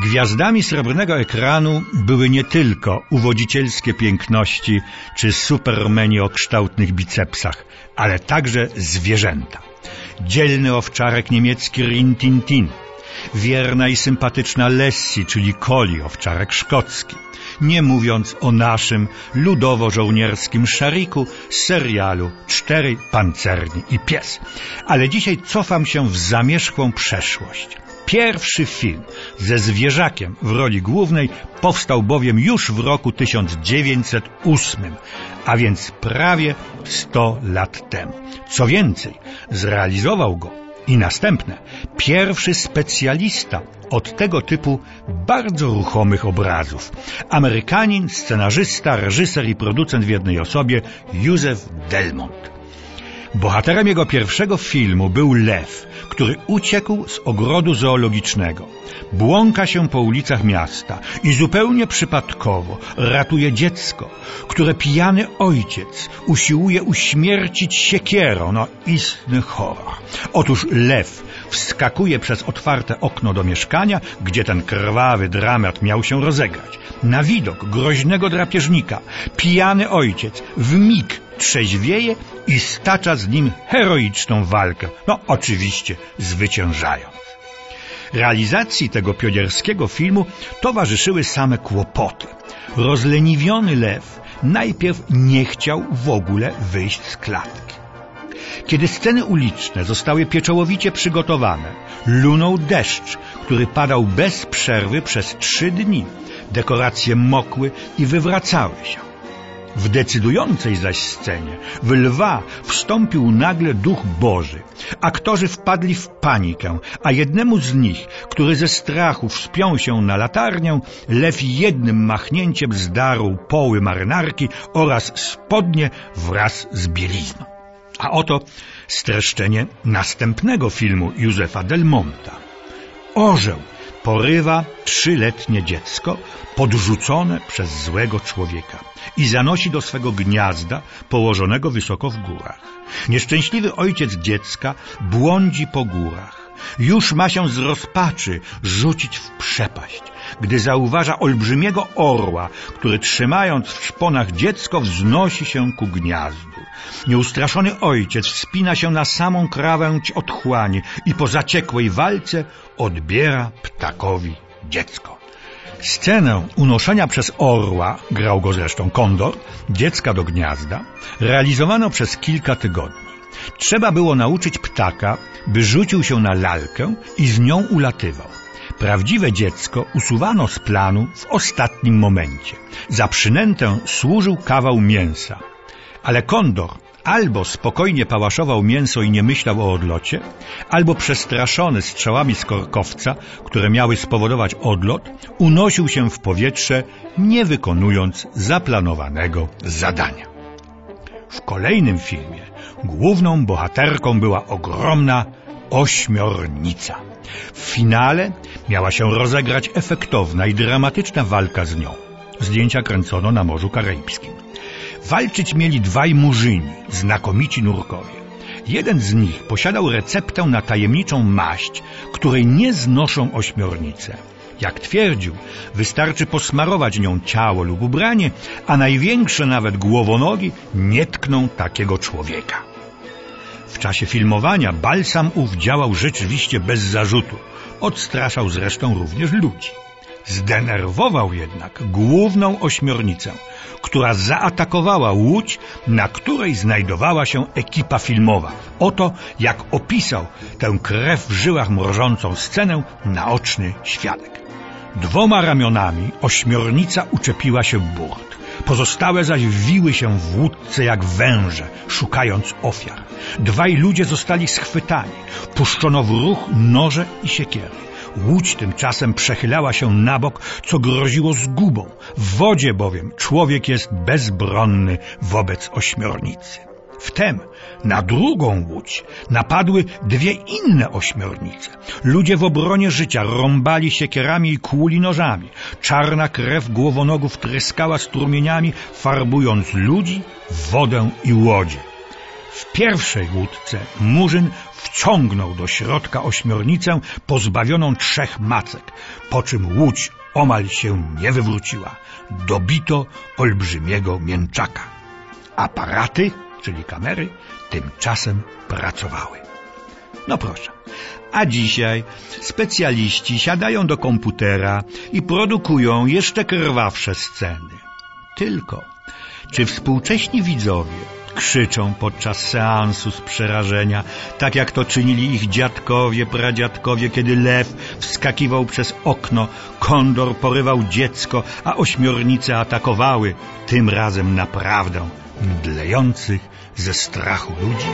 Gwiazdami srebrnego ekranu były nie tylko uwodzicielskie piękności czy supermeni o kształtnych bicepsach, ale także zwierzęta. Dzielny owczarek niemiecki Rintintin, wierna i sympatyczna Lessie, czyli Coli, owczarek szkocki, nie mówiąc o naszym ludowo-żołnierskim szariku z serialu Cztery Pancerni i Pies. Ale dzisiaj cofam się w zamierzchłą przeszłość. Pierwszy film ze zwierzakiem w roli głównej powstał bowiem już w roku 1908, a więc prawie 100 lat temu. Co więcej, zrealizował go i następne pierwszy specjalista od tego typu bardzo ruchomych obrazów. Amerykanin, scenarzysta, reżyser i producent w jednej osobie Józef Delmont. Bohaterem jego pierwszego filmu był lew, który uciekł z ogrodu zoologicznego. Błąka się po ulicach miasta i zupełnie przypadkowo ratuje dziecko, które pijany ojciec usiłuje uśmiercić siekierą. No istny horror. Otóż lew wskakuje przez otwarte okno do mieszkania, gdzie ten krwawy dramat miał się rozegrać. Na widok groźnego drapieżnika pijany ojciec w mig trzeźwieje i stacza z nim heroiczną walkę. No oczywiście zwyciężając. Realizacji tego pionierskiego filmu towarzyszyły same kłopoty. Rozleniwiony lew najpierw nie chciał w ogóle wyjść z klatki. Kiedy sceny uliczne zostały pieczołowicie przygotowane, lunął deszcz, który padał bez przerwy przez trzy dni. Dekoracje mokły i wywracały się. W decydującej zaś scenie w lwa wstąpił nagle duch Boży. Aktorzy wpadli w panikę, a jednemu z nich, który ze strachu wspiął się na latarnię, lew jednym machnięciem zdarł poły marynarki oraz spodnie wraz z bielizną. A oto streszczenie następnego filmu Józefa Delmonta. Orzeł porywa trzyletnie dziecko podrzucone przez złego człowieka i zanosi do swego gniazda położonego wysoko w górach. Nieszczęśliwy ojciec dziecka błądzi po górach. Już ma się z rozpaczy rzucić w przepaść, gdy zauważa olbrzymiego orła, który trzymając w szponach dziecko wznosi się ku gniazdu. Nieustraszony ojciec wspina się na samą krawędź otchłani i po zaciekłej walce odbiera ptakowi dziecko. Scenę unoszenia przez orła, grał go zresztą kondor, dziecka do gniazda, realizowano przez kilka tygodni. Trzeba było nauczyć ptaka, by rzucił się na lalkę i z nią ulatywał. Prawdziwe dziecko usuwano z planu w ostatnim momencie. Za przynętę służył kawał mięsa. Ale kondor albo spokojnie pałaszował mięso i nie myślał o odlocie, albo przestraszony strzałami z korkowca, które miały spowodować odlot, unosił się w powietrze, nie wykonując zaplanowanego zadania. W kolejnym filmie główną bohaterką była ogromna ośmiornica. W finale miała się rozegrać efektowna i dramatyczna walka z nią. Zdjęcia kręcono na Morzu Karaibskim. Walczyć mieli dwaj murzyni, znakomici nurkowie. Jeden z nich posiadał receptę na tajemniczą maść, której nie znoszą ośmiornice. Jak twierdził, wystarczy posmarować nią ciało lub ubranie, a największe nawet głowonogi nie tkną takiego człowieka. W czasie filmowania balsam ów działał rzeczywiście bez zarzutu. Odstraszał zresztą również ludzi. Zdenerwował jednak główną ośmiornicę, która zaatakowała łódź, na której znajdowała się ekipa filmowa. Oto jak opisał tę krew w żyłach mrożącą scenę naoczny świadek. Dwoma ramionami ośmiornica uczepiła się burt. Pozostałe zaś wiły się w łódce jak węże, szukając ofiar. Dwaj ludzie zostali schwytani. Puszczono w ruch noże i siekiery. Łódź tymczasem przechylała się na bok, co groziło zgubą. W wodzie bowiem człowiek jest bezbronny wobec ośmiornicy. Wtem na drugą łódź napadły dwie inne ośmiornice. Ludzie w obronie życia rąbali siekierami i kłuli nożami. Czarna krew głowonogów tryskała strumieniami, farbując ludzi, wodę i łodzie. W pierwszej łódce Murzyn wciągnął do środka ośmiornicę pozbawioną trzech macek, po czym łódź omal się nie wywróciła. Dobito olbrzymiego mięczaka. Aparaty, czyli kamery, tymczasem pracowały. No proszę. A dzisiaj specjaliści siadają do komputera i produkują jeszcze krwawsze sceny. Tylko, czy współcześni widzowie krzyczą podczas seansu z przerażenia, tak jak to czynili ich dziadkowie, pradziadkowie, kiedy lew wskakiwał przez okno, kondor porywał dziecko, a ośmiornice atakowały, tym razem naprawdę mdlejących ze strachu ludzi?